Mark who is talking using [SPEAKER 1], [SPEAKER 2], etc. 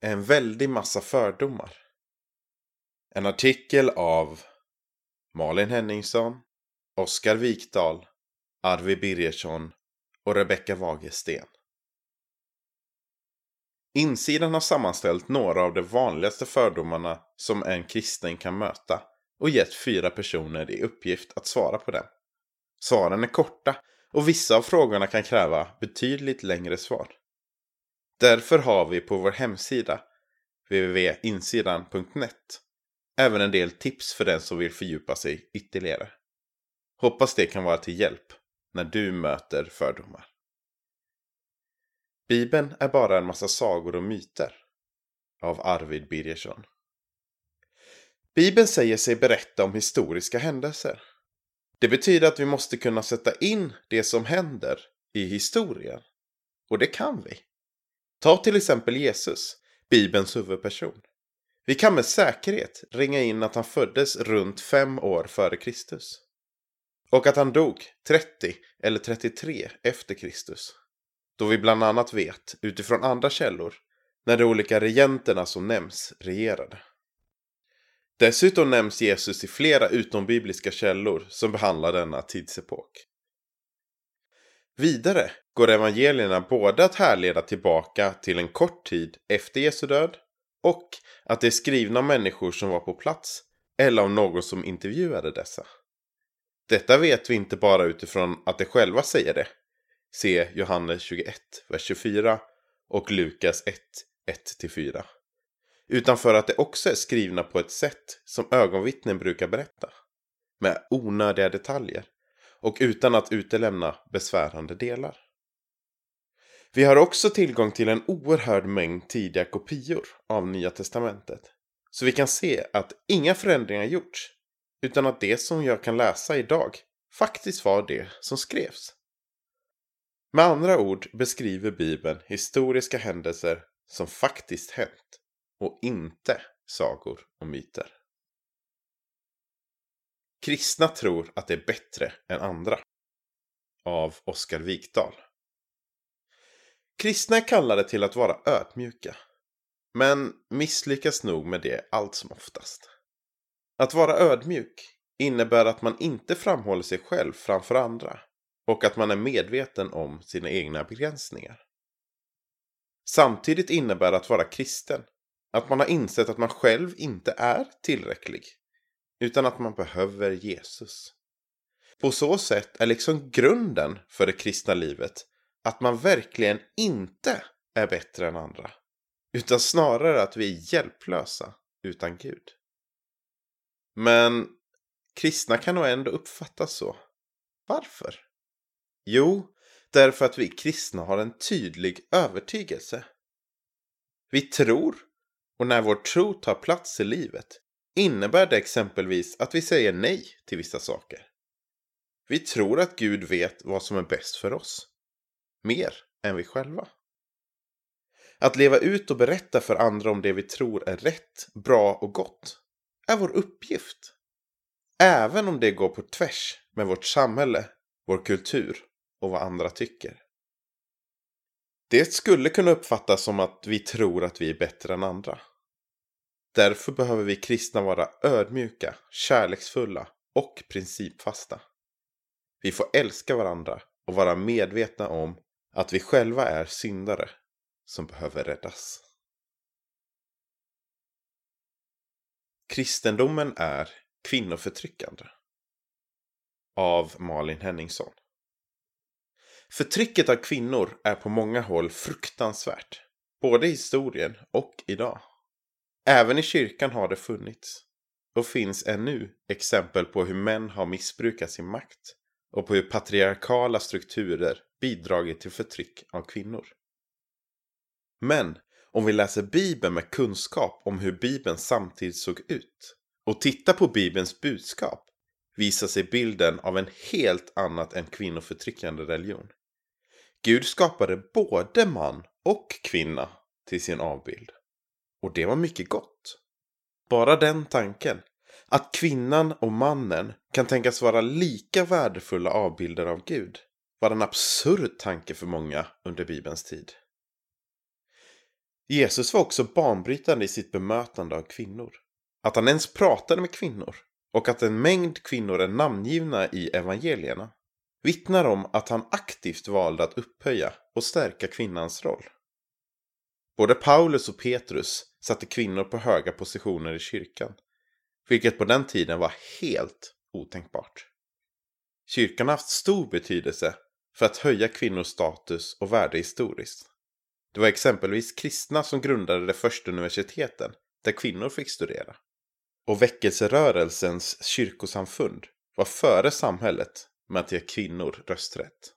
[SPEAKER 1] en väldig massa fördomar. En artikel av Malin Henningsson, Oskar Wikdahl, Arvid Birgersson och Rebecka Wagersten. Insidan har sammanställt några av de vanligaste fördomarna som en kristen kan möta och gett fyra personer i uppgift att svara på dem. Svaren är korta och vissa av frågorna kan kräva betydligt längre svar. Därför har vi på vår hemsida www.insidan.net även en del tips för den som vill fördjupa sig ytterligare. Hoppas det kan vara till hjälp när du möter fördomar. Bibeln är bara en massa sagor och myter. Av Arvid Birgersson. Bibeln säger sig berätta om historiska händelser. Det betyder att vi måste kunna sätta in det som händer i historien. Och det kan vi. Ta till exempel Jesus, Bibelns huvudperson. Vi kan med säkerhet ringa in att han föddes runt fem år före Kristus. Och att han dog 30 eller 33 efter Kristus. Då vi bland annat vet, utifrån andra källor, när de olika regenterna som nämns regerade. Dessutom nämns Jesus i flera utombibliska källor som behandlar denna tidsepok. Vidare går evangelierna både att härleda tillbaka till en kort tid efter Jesu död och att det är skrivna människor som var på plats eller av någon som intervjuade dessa. Detta vet vi inte bara utifrån att de själva säger det. Se Johannes 21, vers 24 och Lukas 1, 1-4. Utan för att det också är skrivna på ett sätt som ögonvittnen brukar berätta. Med onödiga detaljer och utan att utelämna besvärande delar. Vi har också tillgång till en oerhörd mängd tidiga kopior av Nya Testamentet. Så vi kan se att inga förändringar gjorts, utan att det som jag kan läsa idag faktiskt var det som skrevs. Med andra ord beskriver Bibeln historiska händelser som faktiskt hänt och inte sagor och myter. Kristna tror att det är bättre än andra. Av Oskar Wikdahl. Kristna är kallade till att vara ödmjuka. Men misslyckas nog med det allt som oftast. Att vara ödmjuk innebär att man inte framhåller sig själv framför andra och att man är medveten om sina egna begränsningar. Samtidigt innebär att vara kristen att man har insett att man själv inte är tillräcklig utan att man behöver Jesus. På så sätt är liksom grunden för det kristna livet att man verkligen inte är bättre än andra. Utan snarare att vi är hjälplösa utan Gud. Men kristna kan nog ändå uppfattas så. Varför? Jo, därför att vi kristna har en tydlig övertygelse. Vi tror, och när vår tro tar plats i livet innebär det exempelvis att vi säger nej till vissa saker. Vi tror att Gud vet vad som är bäst för oss. Mer än vi själva. Att leva ut och berätta för andra om det vi tror är rätt, bra och gott är vår uppgift. Även om det går på tvärs med vårt samhälle, vår kultur och vad andra tycker. Det skulle kunna uppfattas som att vi tror att vi är bättre än andra. Därför behöver vi kristna vara ödmjuka, kärleksfulla och principfasta. Vi får älska varandra och vara medvetna om att vi själva är syndare som behöver räddas. Kristendomen är kvinnoförtryckande. Av Malin Henningsson. Förtrycket av kvinnor är på många håll fruktansvärt. Både i historien och idag. Även i kyrkan har det funnits. Och finns ännu exempel på hur män har missbrukat sin makt. Och på hur patriarkala strukturer bidragit till förtryck av kvinnor. Men om vi läser Bibeln med kunskap om hur Bibeln samtidigt såg ut och tittar på Bibelns budskap visar sig bilden av en helt annat än kvinnoförtryckande religion. Gud skapade både man och kvinna till sin avbild. Och det var mycket gott. Bara den tanken, att kvinnan och mannen kan tänkas vara lika värdefulla avbilder av Gud, var en absurd tanke för många under Bibelns tid. Jesus var också banbrytande i sitt bemötande av kvinnor. Att han ens pratade med kvinnor och att en mängd kvinnor är namngivna i evangelierna vittnar om att han aktivt valde att upphöja och stärka kvinnans roll. Både Paulus och Petrus satte kvinnor på höga positioner i kyrkan, vilket på den tiden var helt otänkbart. Kyrkan har haft stor betydelse för att höja kvinnors status och värde historiskt. Det var exempelvis kristna som grundade de första universiteten där kvinnor fick studera. Och väckelserörelsens kyrkosamfund var före samhället med att ge kvinnor rösträtt.